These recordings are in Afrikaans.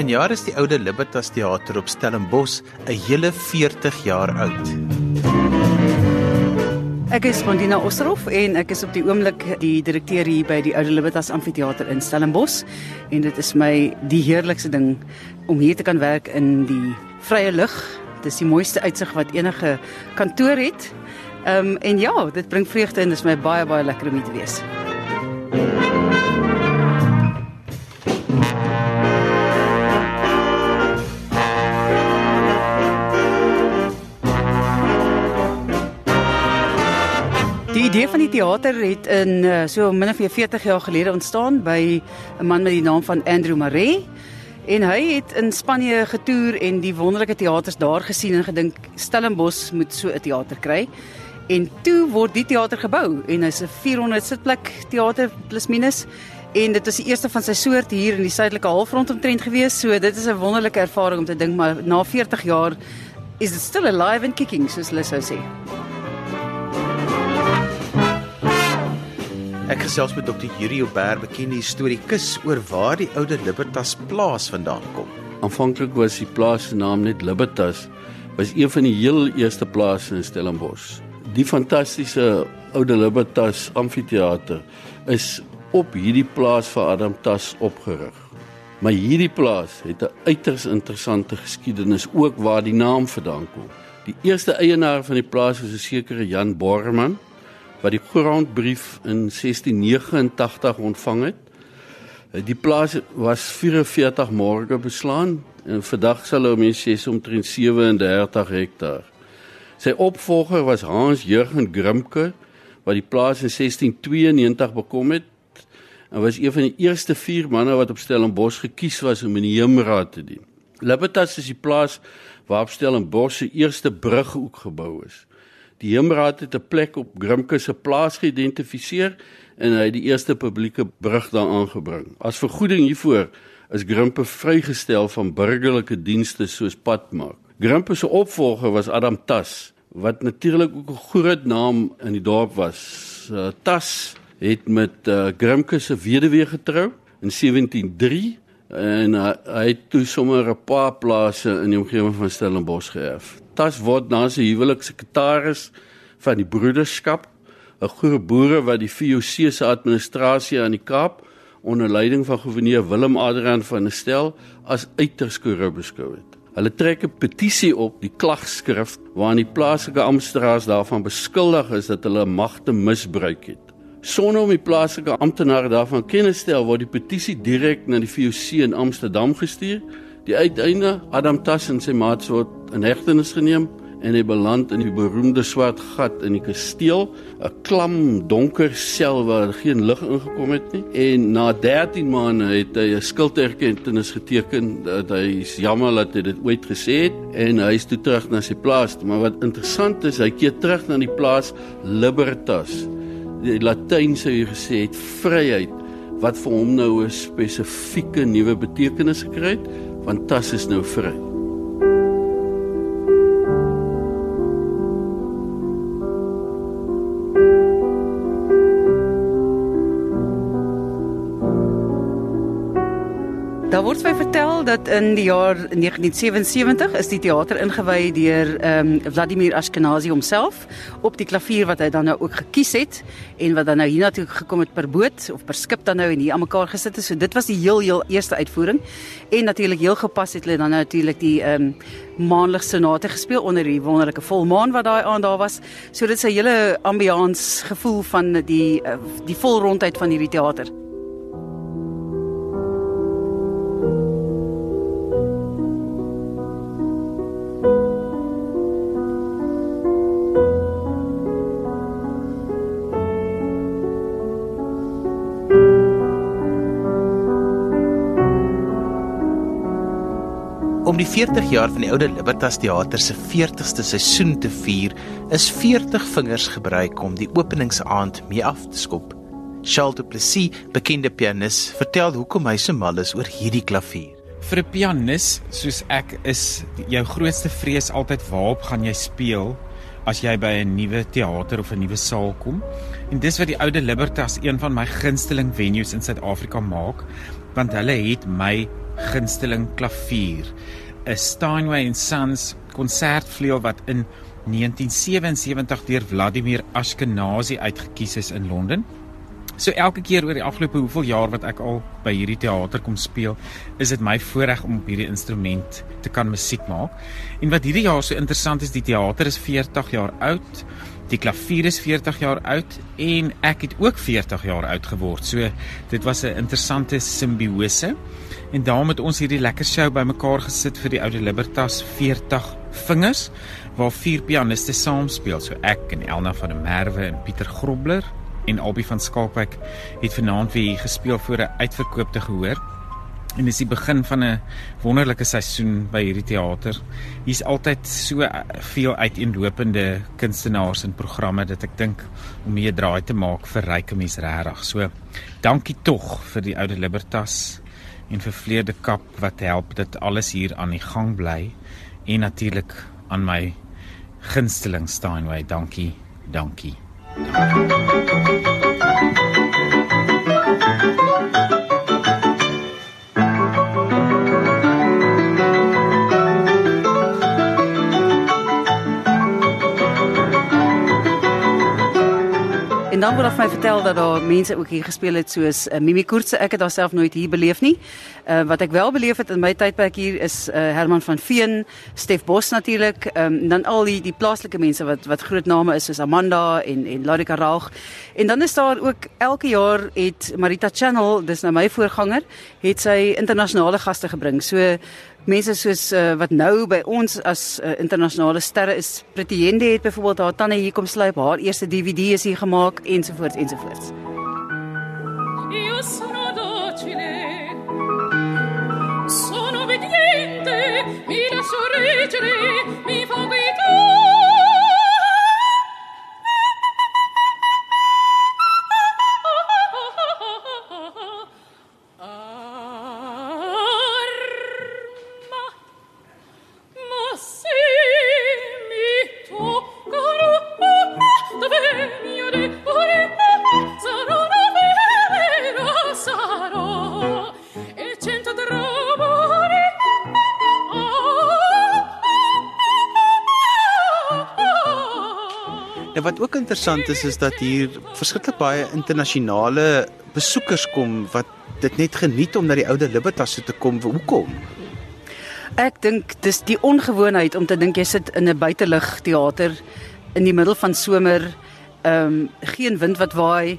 Vanjaar is die oude Libertas Theater op Stellenbosch 'n hele 40 jaar oud. Ek is Bondina Osrof en ek is op die oomblik die direkteur hier by die Oude Libertas Amfitheater in Stellenbosch en dit is my die heerlikste ding om hier te kan werk in die vrye lug. Dis die mooiste uitsig wat enige kantoor het. Ehm um, en ja, dit bring vreugde en dit is my baie baie lekker om hier te wees. Idee van die teater het in uh, so min of meer 40 jaar gelede ontstaan by 'n man met die naam van Andrew Maree. En hy het in Spanje getoer en die wonderlike teaters daar gesien en gedink Stellenbosch moet so 'n teater kry. En toe word die teater gebou en hy's 'n 400 sitplek teater plus minus en dit was die eerste van sy soort hier in die suidelike halfrond omtrent gewees. So dit is 'n wonderlike ervaring om te dink maar na 40 jaar is dit still alive and kicking soos hulle sou sê. Ek gesels met Dr. Yuri Ober, bekende historikus oor waar die oude Libertas plaas vandaan kom. Aanvanklik was die plaas se naam net Libertas, was een van die heel eerste plase in Stellenbosch. Die fantastiese oude Libertas amfitheater is op hierdie plaas vir Adam Tas opgerig. Maar hierdie plaas het 'n uiters interessante geskiedenis ook waar die naam vandaan kom. Die eerste eienaar van die plaas was 'n sekere Jan Borman wat die grondbrief in 1689 ontvang het. Die plaas was 44 morge beslaan en vandag sal hulle mense sê omtrent 37 hektaar. Sy opvolger was Hans Jürgen Grimke wat die plaas in 1692 bekom het en was een van die eerste vier manne wat op Stellenbosch gekies was om in die heemraad te dien. Libertas is die plaas waar op Stellenbosch se eerste brug ook gebou is. Die Heemraad het 'n plek op Grimke se plaas geïdentifiseer en hy het die eerste publieke brug daar aangebring. As vergoeding hiervoor is Grimpe vrygestel van burgerlike dienste soos padmaak. Grimpe se opvolger was Adam Tas wat natuurlik ook 'n groot naam in die dorp was. Uh, Tas het met uh, Grimke se weduwee getrou in 1703 en uh, hy het toe sommer 'n paar plase in die omgewing van Stellenbosch geërf. Tas word na sy huwelik sekretaris van die broederskap, 'n groep boere wat die VOC se administrasie aan die Kaap onder leiding van gouverneur Willem Adrian van der Stel as uiters korrup beskou het. Hulle trek 'n petisie op, die klagskrif, waarin die plaaslike amptenare daarvan beskuldig is dat hulle magte misbruik het. Sonder om die plaaslike amptenare daarvan kennis te stel, word die petisie direk na die VOC in Amsterdam gestuur Die uiteinde Adam Tass en sy maats word in hegtenis geneem en hy beland in die beroemde swart gat in die kasteel, 'n klam donker sel waar geen lig ingekom het nie. En na 13 maande het hy 'n skulderkenning geteken dat hy jammer dat hy dit ooit gesê het en hy is toe terug na sy plaas. Maar wat interessant is, hy keer terug na die plaas Libertas. Die Latyn sou hy gesê het vryheid wat vir hom nou 'n spesifieke nuwe betekenis gekry het want Tas is nou vry. Daar word vertel dat in die jaar 1977 is die teater ingewy deur ehm um, Vladimir Ashkenazi homself op die klavier wat hy dan nou ook gekies het en wat dan nou hiernatoe gekom het per boot of per skip dan nou en hier aan mekaar gesit het. So dit was die heel heel eerste uitvoering. En natuurlik heel gepas het hulle dan natuurlik die ehm um, maandelikse sonate gespeel onder die wonderlike volmaan wat daai aand daar was. So dit is 'n hele ambiance gevoel van die uh, die volrondheid van hierdie teater. Die 40 jaar van die oude Libertas Theater se 40ste seisoen te vier, is 40 vingers gebruik om die openingsaand mee af te skop. Charles Du Plessis, bekende pianis, vertel hoekom hy so mal is oor hierdie klavier. Vir 'n pianis soos ek is jou grootste vrees altyd waarop gaan jy speel as jy by 'n nuwe teater of 'n nuwe saal kom. En dis wat die oude Libertas een van my gunsteling venues in Suid-Afrika maak, want hulle het my gunsteling klavier, 'n Steinway Sons konsertvleuel wat in 1977 deur Vladimir Ashkenazi uitgekies is in Londen. So elke keer oor die afgelope hoeveel jaar wat ek al by hierdie teater kom speel, is dit my voorreg om op hierdie instrument te kan musiek maak. En wat hierdie jaar so interessant is, die teater is 40 jaar oud. Die klavier is 40 jaar oud en ek het ook 40 jaar oud geword. So dit was 'n interessante simbiose. En daarom het ons hierdie lekker show bymekaar gesit vir die Oude Libertas 40 vingers waar vier pianiste saam speel. So ek en Elna van der Merwe en Pieter Grobler en Albie van Skalkwyk het vanaand weer gespeel voor 'n uitverkoopte gehoor. En dis die begin van 'n wonderlike seisoen by hierdie teater. Hier's altyd so veel uiteenlopende kunstenaars en programme dat ek dink om 'n draai te maak vir ryke mense regtig. So dankie tog vir die oude Libertas en vir Vleerde Kap wat help dat alles hier aan die gang bly en natuurlik aan my gunsteling Steinway. Dankie. Dankie. En dan word af my vertel dat daar mense ook hier gespeel het soos uh, Mimi Koortse. Ek het haarself nooit hier beleef nie. Uh, wat ek wel beleef het in my tydperk hier is uh, Herman van Veen, Stef Bos natuurlik, um, dan al die die plaaslike mense wat wat groot name is soos Amanda en en Larika Raag. En dan is daar ook elke jaar het Marita Channel, dis nou my voorganger, het sy internasionale gaste gebring. So mense soos uh, wat nou by ons as uh, internasionale sterre is Prettyende het byvoorbeeld haar tande hier kom slyp haar eerste DVD is hier gemaak ensovoorts ensovoorts Io sono docile Sono obbediente mi lascio reggere mi fa guidare wat ook interessant is is dat hier verskriklik baie internasionale besoekers kom wat dit net geniet om na die oude Libertas te kom. Hoekom? Ek dink dis die ongewoonheid om te dink jy sit in 'n buitelug teater in die middel van somer, ehm um, geen wind wat waai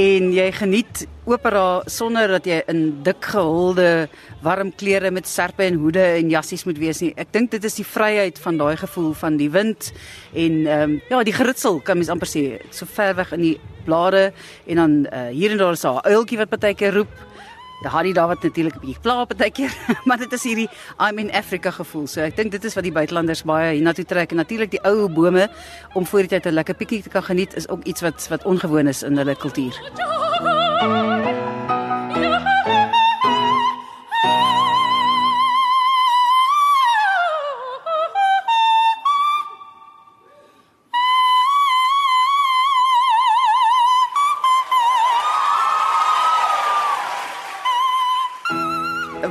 en jy geniet opera sonder dat jy in dik gehulde warm klere met serpe en hoede en jassies moet wees nie. Ek dink dit is die vryheid van daai gevoel van die wind en ehm um, ja, die geritsel kan mens amper sê so ver weg in die blare en dan uh, hier en daar is 'n uiltjie wat partykeer roep. Ja, Harry wat natuurlik 'n bietjie pla partykeer, maar dit is hierdie I'm in Africa gevoel. So ek dink dit is wat die buitelanders baie hiernatoe trek en natuurlik die ou bome om voor die tyd 'n lekker pikkie te kan geniet is ook iets wat wat ongewoon is in hulle kultuur.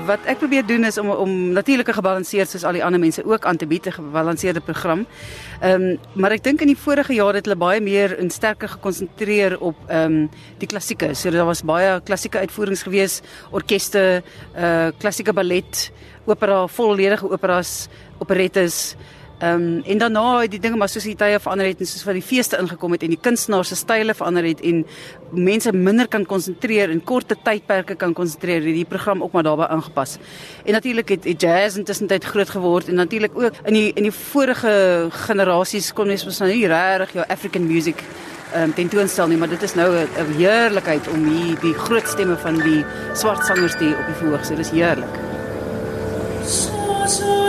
Wat ek probeer doen is om om natuurlike gebalanseerd soos al die ander mense ook aan te bied 'n gebalanseerde program. Ehm um, maar ek dink in die vorige jare het hulle baie meer en sterker gekonsentreer op ehm um, die klassieke. So daar was baie klassieke uitvoerings gewees, orkeste, uh klassieke ballet, opera, volledige operas, operettes. Ehm um, en daarna die dinge maar soos die tye verander het en soos wat die feeste ingekom het en die kunstenaars se style verander het en mense minder kan konsentreer en korte tydperke kan konsentreer, het die program ook maar daarbey aangepas. En natuurlik het, het jazz intussen tyd groot geword en natuurlik ook in die in die vorige generasies kon mens mos nou regtig jou African music ehm um, tentoonstel nie, maar dit is nou 'n heerlikheid om hier die groot stemme van die swart sangers te op die verhoog. So dis heerlik. So so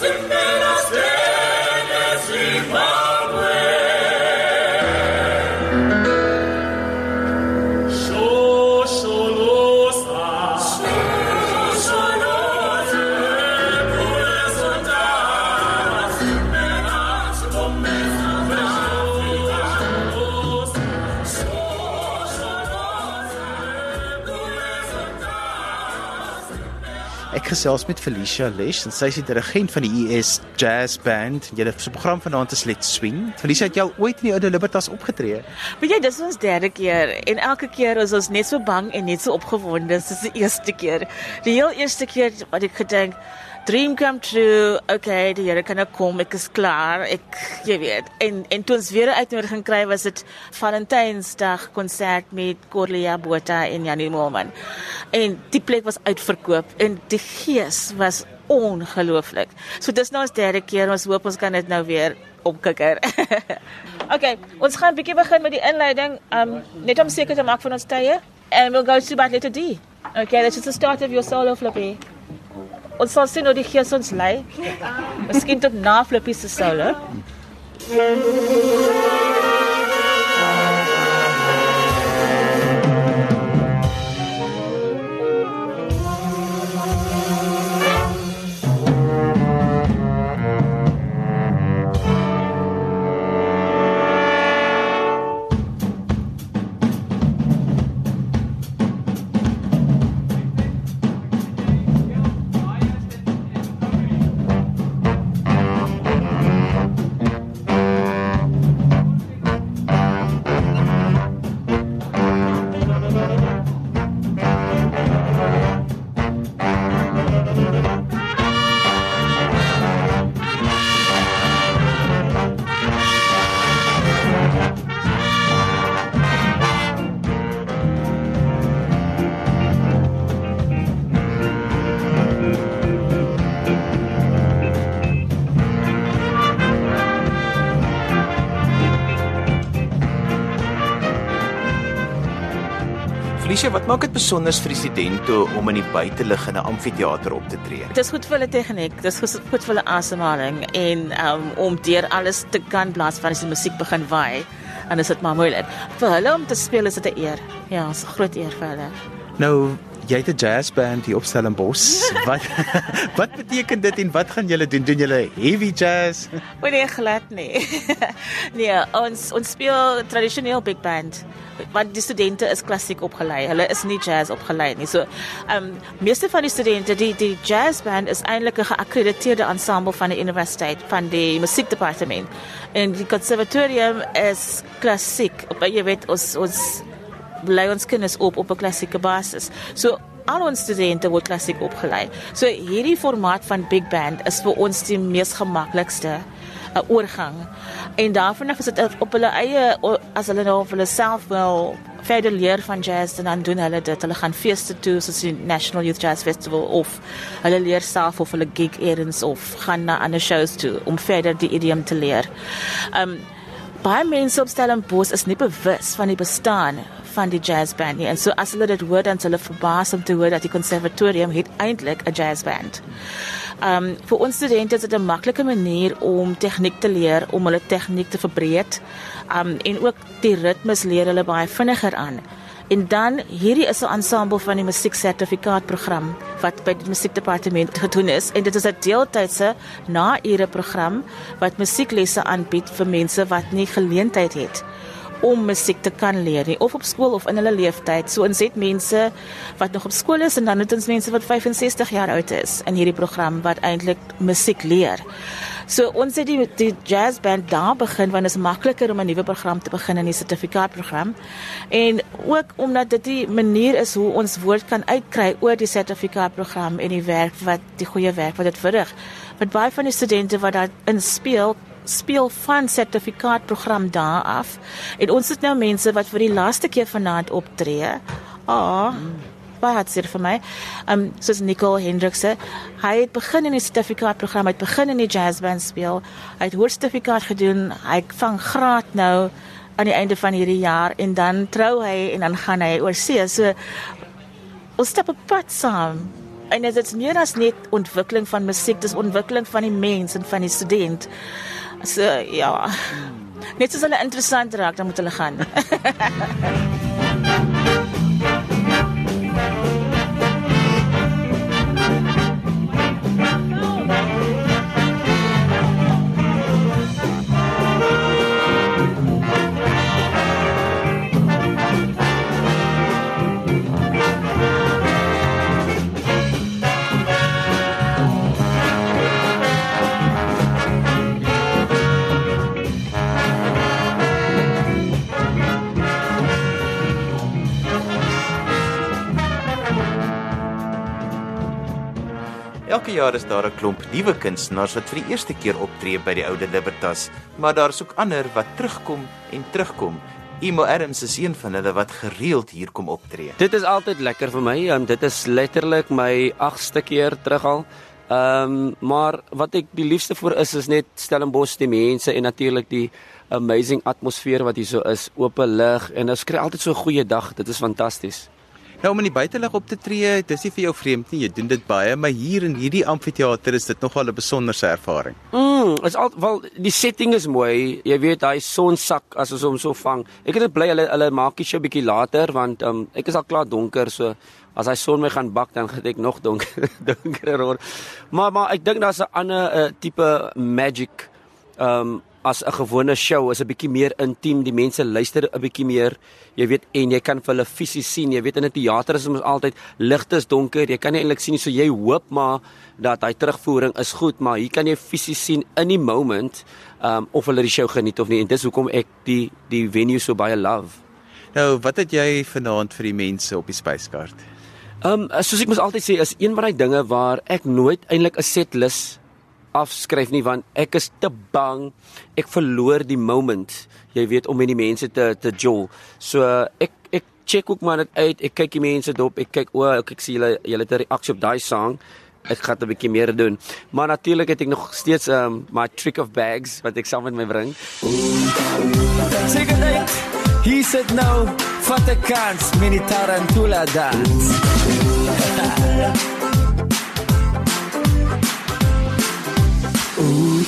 Ek gesels met Felicia Lesh en sy is die dirigent van die US Jazz Band. Julle se program vanaand is Let's Swing. Felicia het al ooit in die Oude Libertas opgetree? Weet jy, dis ons derde keer en elke keer is ons net so bang en net so opgewonde soos die eerste keer. Die heel eerste keer wat ek gedink dream come true. Okay, die Here kan nou kom. Ek is klaar. Ek jy weet. En en toe ons weer uitnodiging kry was dit Valentynsdag konsert met Corlia Botha en Janie Moelman. En die plek was uitverkoop en die gees was ongelooflik. So dis nou ons derde keer. Ons hoop ons kan dit nou weer opkikker. okay, ons gaan 'n bietjie begin met die inleiding. Um net om seker te maak van ons tye. And we'll go to about letter D. Okay, that's just the start of your solo flippy. Ons sal sien hoe die gees ons lei. Miskien tot na Flippie se solo. Felicia, wat maak dit besonder vir die studente om in die buiteliggende amfitheater op te tree? Dit is goed vir hulle tegniek, dit is goed vir hulle asemhaling en um, om deur alles te kan blaas van as die musiek begin waai. En is dit maar moeilik. Vir hulle om te speel is dit 'n eer. Ja, is 'n groot eer vir hulle. Nou, jy het 'n jazzband hier op Stellenbosch. wat wat beteken dit en wat gaan julle doen? Doen julle heavy jazz? O nee, glad nie. nee, ons ons speel tradisioneel big band. Want die studente is klassiek opgelei. Hulle is nie jazz opgelei nie. So, ehm um, meeste van die studente, die die jazzband is eintlik 'n geakkrediteerde ensemble van die universiteit van die musiekdepartement. En die konservatorium is klassiek. Op jy weet ons ons lei ons kinders op op 'n klassieke basis. So al ons studente word klassiek opgelei. So hierdie formaat van big band is vir ons die mees gemaklikste 'n uh, oorgang. En daarvan af is dit op hulle eie as hulle nou vir hulle self wil verder leer van jazz en dan doen hulle dit. Hulle gaan feeste toe soos die National Youth Jazz Festival of hulle leer self of hulle gig errands of gaan na ander shows toe om verder die idiom te leer. Um baie mense op Stellenbosch is nie bewus van die bestaan van die jazzband nie. En so as hulle dit hoor dan hulle verbaas om te hoor dat die konservatorium het eintlik 'n jazzband. Um vir ons studente is dit 'n maklike manier om tegniek te leer, om hulle tegniek te verbreek. Um en ook die ritmes leer hulle baie vinniger aan. En dan hierdie is 'n ensemble van die musieksertifikaatprogram wat by die musiekdepartement gedoen is. En dit is 'n deeltydse na-ure program wat musieklesse aanbied vir mense wat nie geleentheid het om musiek te kan leer nie of op skool of in hulle leeftyd. So ons het mense wat nog op skool is en dan het ons mense wat 65 jaar oud is in hierdie program wat eintlik musiek leer. So ons het die die jazzband daar begin want dit is makliker om 'n nuwe program te begin in die sertifikaatprogram. En ook omdat dit die manier is hoe ons woord kan uitkry oor die sertifikaatprogram en die werk wat die goeie werk wat dit verrig. Want baie van die studente wat daar in speel van sertifikaatprogram daar af. En ons het nou mense wat vir die laaste keer vanaand optree. Ah, oh, baie hartseer vir my. Um soos Nicole Hendrikse, hy het begin in die sertifikaatprogram, hy het begin in die jazzband speel. Hy het hoër sertifikaat gedoen. Hy vang graad nou aan die einde van hierdie jaar en dan trou hy en dan gaan hy oor see. So ons stap op pad saam. En dit is meer as net ontwikkeling van musiek, dis ontwikkeling van die mens en van die student. So ja. Net soos hulle interessant raak, dan moet hulle gaan. jaar is daar 'n klomp nuwe kunstenaars wat vir die eerste keer optree by die Oude Libertas, maar daar's ook ander wat terugkom en terugkom. Imo Adams is een van hulle wat gereeld hier kom optree. Dit is altyd lekker vir my. Um, dit is letterlik my 8ste keer terug al. Ehm um, maar wat ek die liefste vir is is net Stellenbosch die mense en natuurlik die amazing atmosfeer wat hier so is, oop lig en ons kry altyd so 'n goeie dag. Dit is fantasties. Nou om in die buitelug op te tree, dis nie vir jou vreemd nie. Jy doen dit baie, maar hier in hierdie amfitheater is dit nogal 'n besonderse ervaring. Mm, is al wel die setting is mooi. Jy weet daai son sak as ons hom so vang. Ek is bly hulle hulle maak dit so 'n bietjie later want um, ek is al klaar donker so as hy son my gaan bak dan gaan ek nog donker donkerer word. Maar maar ek dink daar's 'n ander uh, tipe magic um as 'n gewone show is 'n bietjie meer intiem, die mense luister 'n bietjie meer, jy weet en jy kan vir hulle fisies sien. Jy weet in 'n teater is ons altyd ligte is donker, jy kan nie eintlik sien nie, so jy hoop maar dat hy terugvoering is goed, maar hier kan jy fisies sien in die moment um of hulle die show geniet of nie en dis hoekom ek die die venue so baie love. Nou, wat het jy vanaand vir die mense op die spyskaart? Um soos ek mos altyd sê, is een van daai dinge waar ek nooit eintlik 'n setlist afskryf nie want ek is te bang. Ek verloor die moment jy weet om met die mense te te jol. So ek ek check ook maar net uit. Ek kyk die mense dop. Ek kyk o ek, ek sien julle julle het 'n reaksie op daai sang. Ek gaan 'n bietjie meer doen. Maar natuurlik het ek nog steeds um my trick of bags wat ek saam met my bring. Take a date. He said no, vat 'n kans, mini tarantula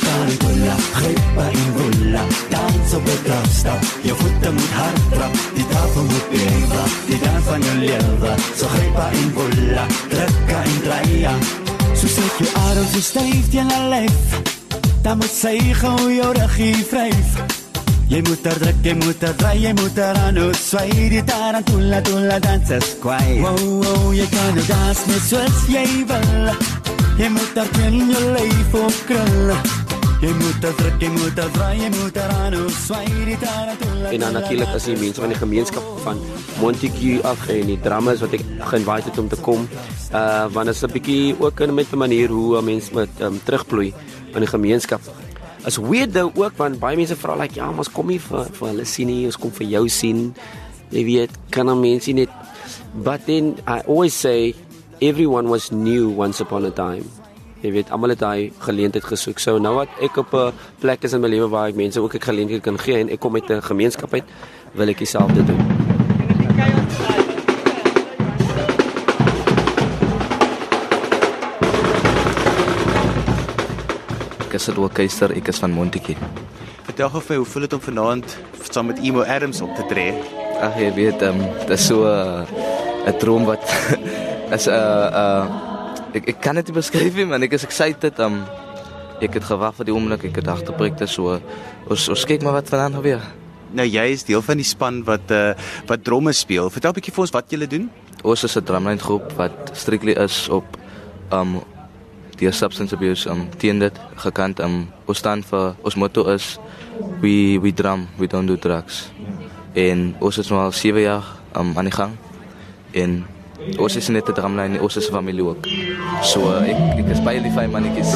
dance. Ooh, tarantula, grepa in vulla, dans op het afstand. Je voeten moet hard trap, die tafel moet beven, die dans van je leven. Zo grepa in vulla, drukka in draia. Zo zet je adem zo stijf je naar lijf. Dan moet zeggen hoe je regie wrijft. Jy moet er druk, jy moet er draai, jy moet er aan hoe swai die tarantula, tula dans is kwai. Wow, wow, jy kan nou dans net soos jy wil. Jy moet er teen jou lyf op krul. Jy moet druk, jy moet draai, jy moet aan hoe swai die tarantula. en dan natuurlik is die mense van die gemeenskap van Montague af en die drummers wat ek geïnvite het om te kom. Uh want dit is 'n bietjie ook 'n met 'n manier hoe 'n mens met um, terugvloei in die gemeenskap. Is weird though ook want baie mense vra like ja, ons kom nie vir vir hulle sien nie, ons kom vir jou sien. Jy weet, kan 'n mens nie net but then I always say everyone was new once upon a time. Jy weet, almal het daai geleentheid gesoek. So nou wat ek op 'n plek is in my lewe waar ek mense ook 'n geleentheid kan gee en ek kom uit 'n gemeenskap uit, wil ek dieselfde doen. Ek is Edward Keiser, ek is van Montetjie. Vertel gou vir hoe voel dit om vanaand saam met Imo Adams op te tree? Ag jy weet, ehm um, dis so 'n uh, droom wat is 'n uh, uh, ek ek kan dit nie beskryf nie, man. Ek is excited. Ehm um, ek het gewag vir die oomblik. Ek het agterprik dit so ons ons kyk maar wat vanaand gebeur. Nou jy is deel van die span wat uh wat dromme speel. Vertel 'n bietjie vir ons wat julle doen. Ons is 'n drumline groep wat strictly is op um die substance abuse um teen dit gekant um ons staan vir ons motto is we we drum, we don't do drugs. En ons is nou al 7 jaar um aan die gang. En ons is net 'n drumline, ons is familie ook. So ek ek is baie lief vir mannetjies.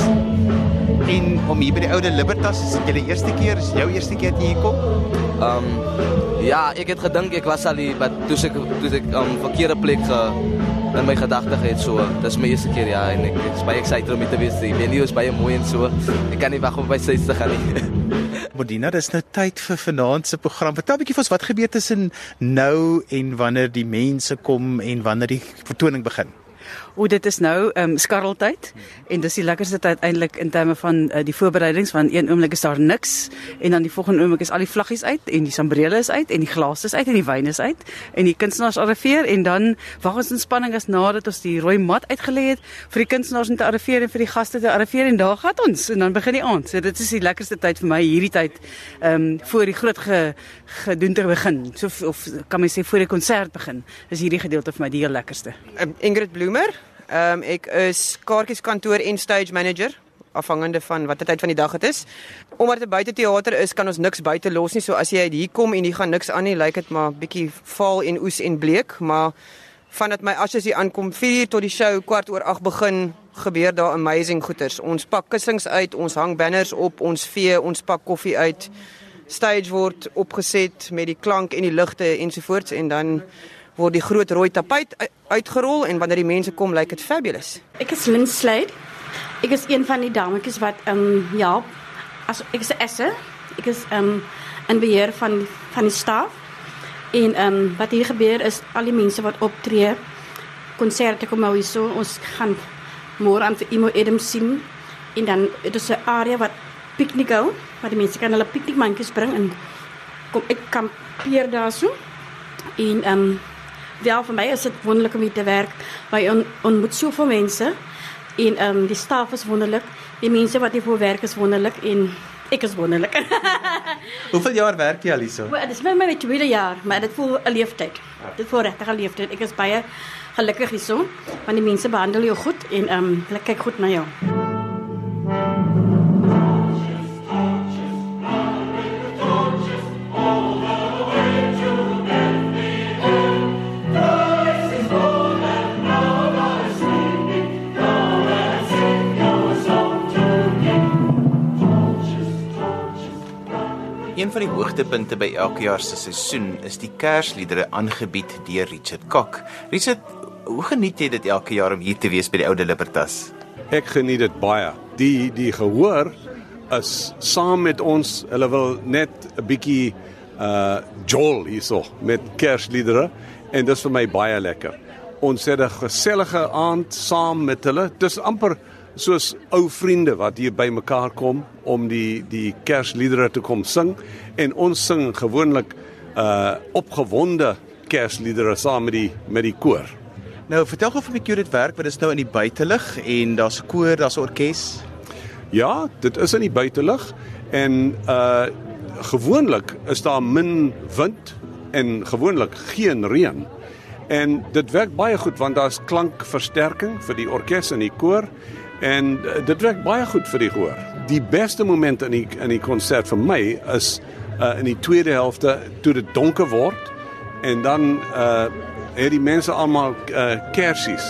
En om hier by die oude Libertas is dit julle eerste keer, is jou eerste keer dat jy hier kom? Um ja, ek het gedink ek was al hier, maar toe ek toe ek um verkeerde plek ge in my gedagte het so. Dis my eerste keer ja en ek is baie excited om hier te wees. Die venue is baie mooi en so. Ek kan nie wag om by sy te gaan nie. Modina, dis nou tyd vir vanaand se program. Vertel 'n bietjie vir ons wat gebeur tussen nou en wanneer die mense kom en wanneer die vertoning begin. O, dit is nou ehm um, skarreltyd en dis die lekkerste tyd eintlik in terme van uh, die voorbereidings want een oomblik is daar niks en dan die volgende oomblik is al die vlaggies uit en die sambrele is uit en die glase is uit en die wyn is uit en die kunstenaars arriveer en dan wag ons in spanning as nadat ons die rooi mat uitgelê het vir die kunstenaars om te arriveer en vir die gaste te arriveer en daar gaan ons en dan begin die aand. So dit is die lekkerste tyd vir my hierdie tyd ehm um, voor die groot ge, gedoente begin. So of kan my sê voor die konsert begin. Is hierdie gedeelte vir my die heel lekkerste. Um, Ingrid Bloemer. Ehm um, ek is kaartjieskantoor en stage manager afhangende van watter tyd van die dag dit is. Omdat dit 'n buiteteater is, kan ons niks buite los nie. So as jy hier kom en hier gaan niks aan nie, lyk dit maar bietjie vaal en oes en bleek, maar vandat my asjes hier aankom 4 tot die show kwart oor 8 begin, gebeur daar amazing goeters. Ons pak kussings uit, ons hang banners op, ons vee, ons pak koffie uit. Stage word opgeset met die klank en die ligte ensovoorts en dan word die groot rooi tapuit uitgerol en wanneer die mense kom lyk dit fabulous. Ek is Lynn Slade. Ek is een van die dametjies wat ehm um, ja, as ek is esse. Ek is ehm um, in beheer van van die staf. En ehm um, wat hier gebeur is al die mense wat optree konserte kom nou hierso. Ons gaan môre aan vir Imo Adams sien en dan dit is 'n area wat piknik hou, waar die mense kan hulle piknikmandjies bring en kom ek kampeer daarso. En ehm um, wel vir my is dit wonderlik om hier te werk. Waar on, ontmoet soveel mense en ehm um, die staf is wonderlik. Die mense wat hier voor werk is wonderlik en ek is wonderlik. Hoeveel jaar werk jy al hierso? Wel, dit is met my tweede jaar, maar dit voel 'n leeftyd. Dit voel regtig 'n leeftyd. Ek is baie gelukkig hierso want die mense behandel jou goed en ehm um, hulle kyk goed na jou. Een van die hoogtepunte by elke jaar se seisoen is die Kersliedere aangebied deur Richard Kok. Richard, hoe geniet jy dit elke jaar om hier te wees by die Oude Libertas? Ek geniet dit baie. Die die gehoor is saam met ons. Hulle wil net 'n bietjie uh jol hierso met Kersliedere en dit is vir my baie lekker. Ons het 'n gesellige aand saam met hulle. Dis amper soos ou vriende wat hier bymekaar kom om die die Kersliedere te kom sing en ons sing gewoonlik uh opgewonde Kersliedere saam met die met die koor. Nou, vertel gou vir my hoe dit werk, want dit is nou in die buitelug en daar's 'n koor, daar's 'n orkes. Ja, dit is in die buitelug en uh gewoonlik is daar min wind en gewoonlik geen reën. En dit werk baie goed want daar's klankversterking vir die orkes en die koor en uh, dit werk baie goed vir die gehoor. Die beste moment in die in die konsert vir my is uh in die tweede helfte toe dit donker word en dan uh het die mense almal uh kersies.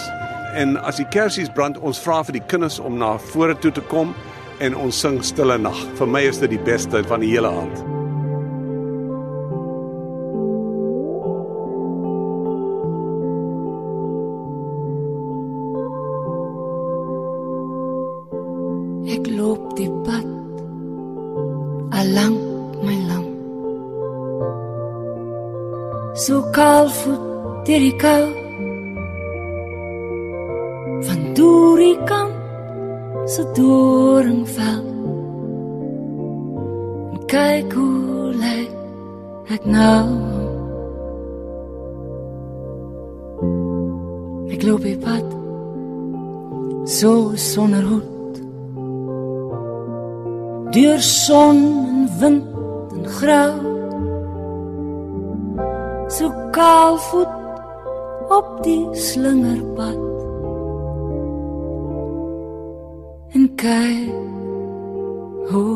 En as die kersies brand, ons vra vir die kinders om na vore toe te kom en ons sing stille nag. Vir my is dit die beste van die hele aand. Deur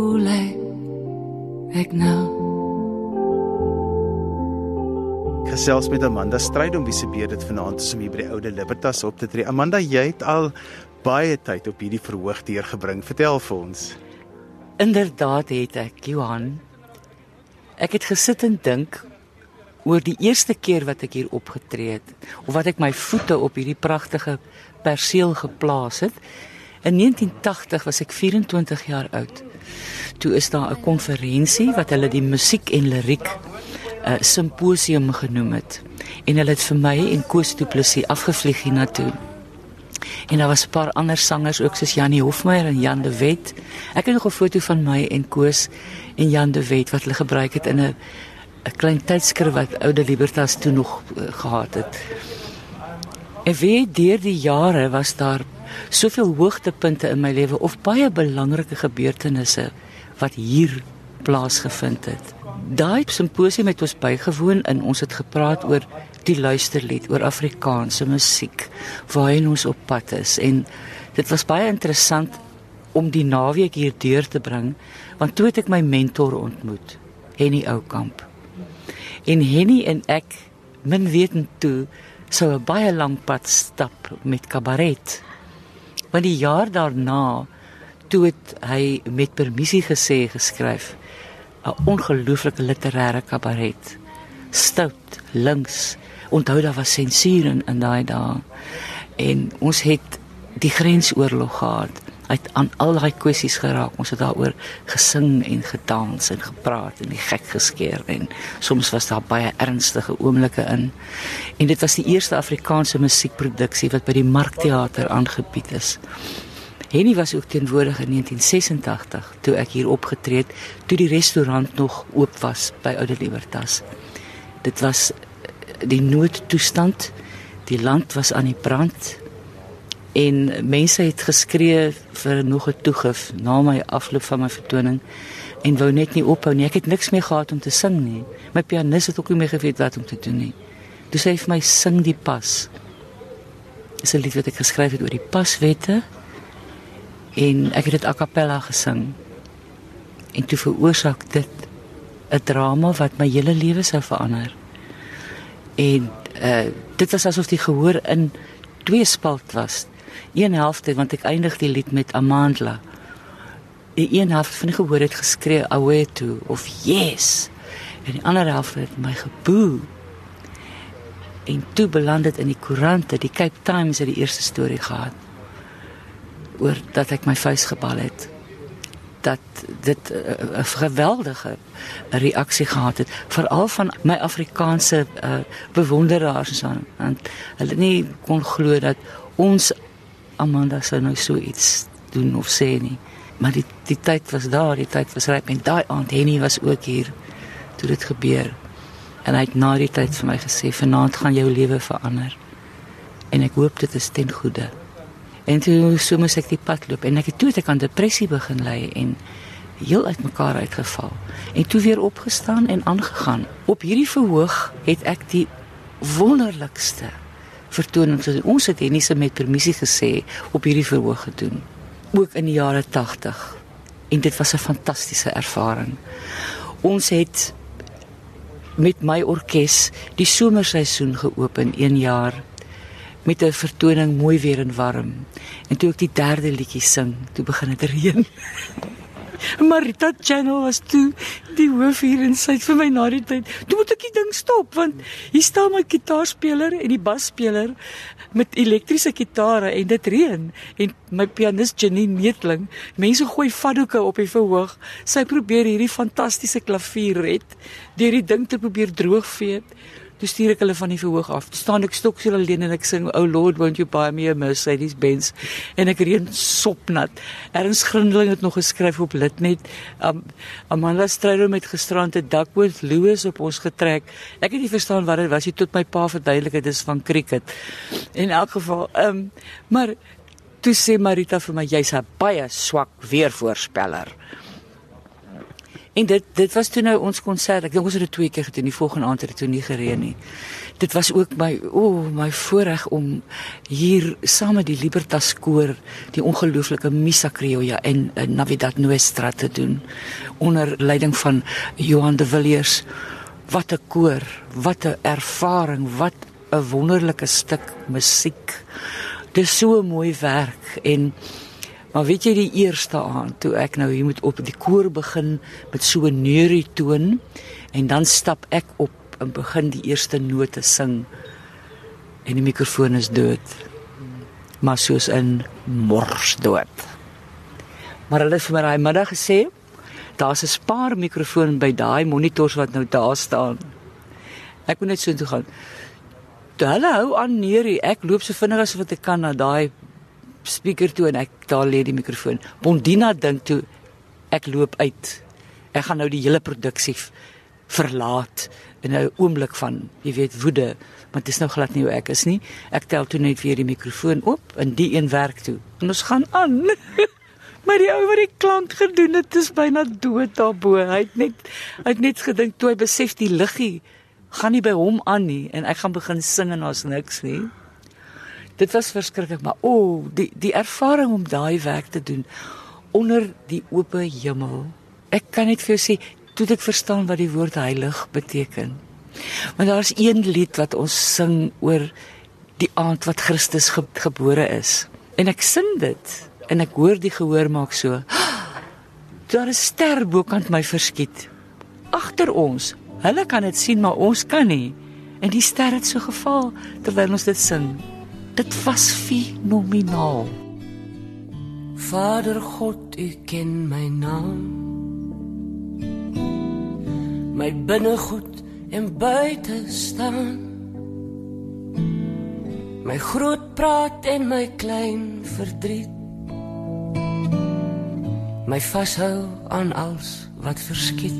hoe lyk ek nou? Gesels met Amanda Strydom wie se beurt dit vanaand is om hier by die oude Libertas op te tree. Amanda, jy het al baie tyd op hierdie verhoog deurgebring. Vertel vir ons. Inderdaad het ek, Johan. Ek het gesit en dink oor die eerste keer wat ek hier opgetree het of wat ek my voete op hierdie pragtige perseel geplaas het. In 1980 was ek 24 jaar oud. Toe is daar 'n konferensie wat hulle die musiek en liriek 'n uh, simposium genoem het. En hulle het vir my en Koos Du Plessis afgevlieg hiernatoe. En daar was 'n paar ander sangers ook soos Janie Hofmeyer en Jan de Wet. Ek het nog 'n foto van my en Koos en Jan de Wet wat hulle gebruik het in 'n 'n klein tydskrif wat Oude Libertas toe nog uh, gehad het. En weet deur die jare was daar soveel hoogtepunte in my lewe of baie belangrike gebeurtenisse wat hier plaasgevind het. Daai simposium het ons bygewoon en ons het gepraat oor die luisterlied, oor Afrikaanse musiek waarheen ons op pad is en dit was baie interessant om die naweek hier deur te bring want toe het ek my mentor ontmoet, Henny Oukamp. En Henny en ek min wetend toe sou 'n baie lank pad stap met kabaret. Want die jaar daarna toe het hy met permissie gesê geskryf 'n ongelooflike literêre kabaret. Stout, links. Onthou daar was sensuur in, in daai dae. En ons het die grensoorlog gehad. Hy het aan al daai kwessies geraak. Ons het daaroor gesing en gedans en gepraat en die gek geskeer en soms was daar baie ernstige oomblikke in. En dit was die eerste Afrikaanse musiekproduksie wat by die Markteater aangebied is. Henny was ook teenwoordig in 1986 toe ek hier opgetree het toe die restaurant nog oop was by Oude Libertas. Dit was die noodtoestand. Die land was aan die brand en mense het geskree vir nog 'n toegif na my afloop van my vertoning en wou net nie ophou nie. Ek het niks meer gehad om te sing nie. My pianis het ook nie meer geweet wat om te doen nie. Toe sê hy vir my sing die pas. Dis 'n lied wat ek geskryf het oor die paswette en ek het dit a cappella gesing. En toe veroorsaak dit 'n drama wat my hele lewe sou verander. En uh dit was asof die gehoor in twee spalt was. Een helfte want ek eindig die lied met Amandla. Die een helfte van die gehoor het geskree Awetu of yes. En die ander helfte het my geboe. En toe beland dit in die koerante, die Cape Times het die eerste storie gehad oor dat ek my vuis gebal het dat dit eh, 'n uh, geweldige reaksie gehad het veral van my Afrikaanse uh, bewonderaars aan want hulle nie kon glo dat ons Amanda sou nou so iets doen of sê nie maar die die tyd was daar die tyd was ryp en daai aand Henny was ook hier toe dit gebeur en hy het na die tyd vir my gesê vanaand gaan jou lewe verander en ek hoop dit is ten goeie En toe so moes ek die pad loop en ek het toe ek aan depressie begin ly en heel uitmekaar uitgeval. En toe weer opgestaan en aangegaan. Op hierdie verhoog het ek die wonderlikste vertonings wat ons het Hennie se met permissie gesê op hierdie verhoog gedoen. Ook in die jare 80. En dit was 'n fantastiese ervaring. Ons het met my orkes die somerseisoen geopen 1 jaar met 'n vertoning mooi weer en warm. En toe ek die derde liedjie sing, toe begin dit reën. Marita Channel was toe die hoof hier en sy het vir my na die tyd, toe moet ek die ding stop want hier staan my gitaarspeler en die basspeler met elektriese gitare en dit reën en my pianis Janine Neetling, mense gooi vaddoeke op die verhoog. Sy probeer hierdie fantastiese klavier red deur die ding te probeer droogvee. Toe stuur ek hulle van die verhoog af. Toe staan ek stoksel alleen en ek sing Oh Lord won't you buy me a Mercedes Benz en ek reën sopnat. Erns Grindeling het nog geskryf op Litnet. Um, Amanda Strydom met gisterande Duckworth Lewis op ons getrek. Ek het nie verstaan wat dit was nie tot my pa verduidelik dit is van cricket. In elk geval, um, maar toe sê Marita vir my jy's 'n baie swak weervoorspeller. En dit dit was toe nou ons konsert. Ek dink ons het dit twee keer gedoen. Die volgende aand het dit toe nie gereën nie. Dit was ook my o, oh, my voorreg om hier saam met die Libertas koor die ongelooflike Missa Criolla en uh, Navidad Nuestra te doen onder leiding van Johan de Villiers. Wat 'n koor, wat 'n ervaring, wat 'n wonderlike stuk musiek. Dis so 'n mooi werk en Maar weet jy die eerste aand toe ek nou hier moet op die koor begin met so 'n neurie toon en dan stap ek op en begin die eerste note sing en die mikrofoon is dood. Maar soos in mors dood. Maar hulle het vir my daai middag gesê daar's 'n spaar mikrofoon by daai monitors wat nou daar staan. Ek moet net so toe gaan. Hulle hou aan neurie, ek loop so vinnig as wat ek kan na daai speaker toe en ek daar lê die mikrofoon. Bondina dink toe ek loop uit. Ek gaan nou die hele produksie verlaat in 'n oomblik van, jy weet, woede, want dit is nou glad nie hoe ek is nie. Ek tel toe net weer die mikrofoon op en die een werk toe. En ons gaan aan. maar die ou wat die klank gedoen het, is byna dood daarbo. Hy het net hy het net gedink toe hy besef die liggie gaan nie by hom aan nie en ek gaan begin sing en daar's niks nie dit was verskriklik maar o oh, die die ervaring om daai werk te doen onder die oop hemel ek kan net vir jou sê toe ek verstaan wat die woord heilig beteken. Want daar's een lied wat ons sing oor die aand wat Christus ge gebore is. En ek sing dit en ek hoor die gehoor maak so daar is ster bokant my verskiet. Agter ons hulle kan dit sien maar ons kan nie. En die ster het so geval terwyl ons dit sing Dit was fenomenaal. Vader God, U ken my naam. My binnegoed en buite staan. My groot praat en my klein verdriet. My vashou aan alles wat verskiet.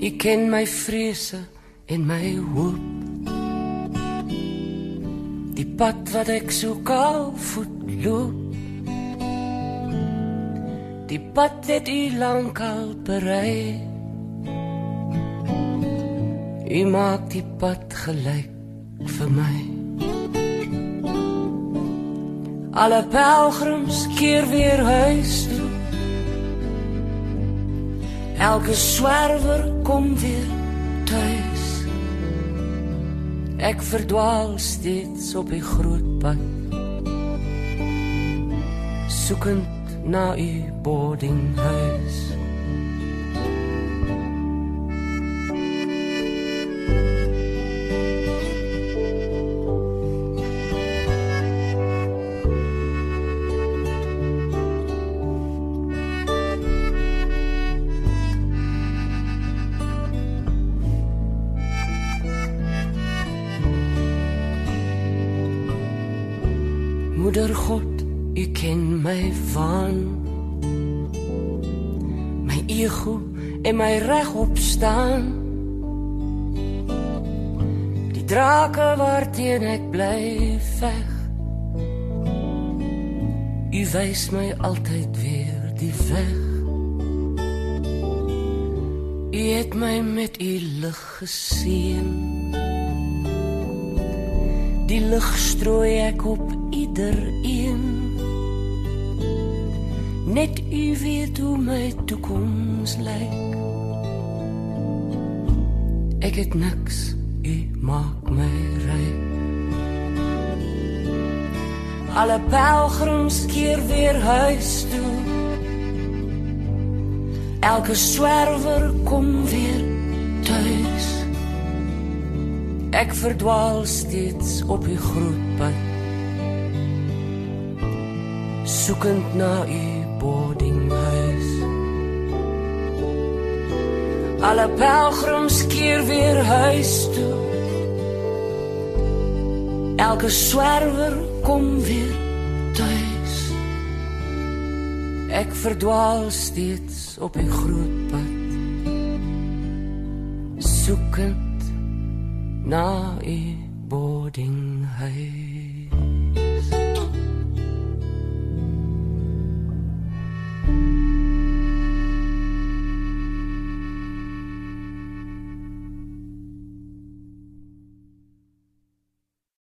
U ken my vrese en my hoop. Pad wat ek so kaal voet loop. Die pad het u lank al berei U maak die pad gelyk vir my. Alle pelgrims keer weer huis toe. Elke swerwer kom weer tuis Ek verdwaal steeds op die groot pad soekend na u boardinghuis bly veg. U wys my altyd weer die weg. U het my met u lig geseën. Die lig strooi ek op iedereen net u weet hoe my toekoms lyk ek het niks u maak my ryk alle pelgrims keer weer huis toe elke swerwer kom weer tuis ek verdwaal steeds op groot pad soekend na u boardinghuis. Alle pelgrims keer weer huis toe. Elke swerwer kom weer tuis. Ek verdwaal steeds op die groot pad. Soekend na u boardinghuis.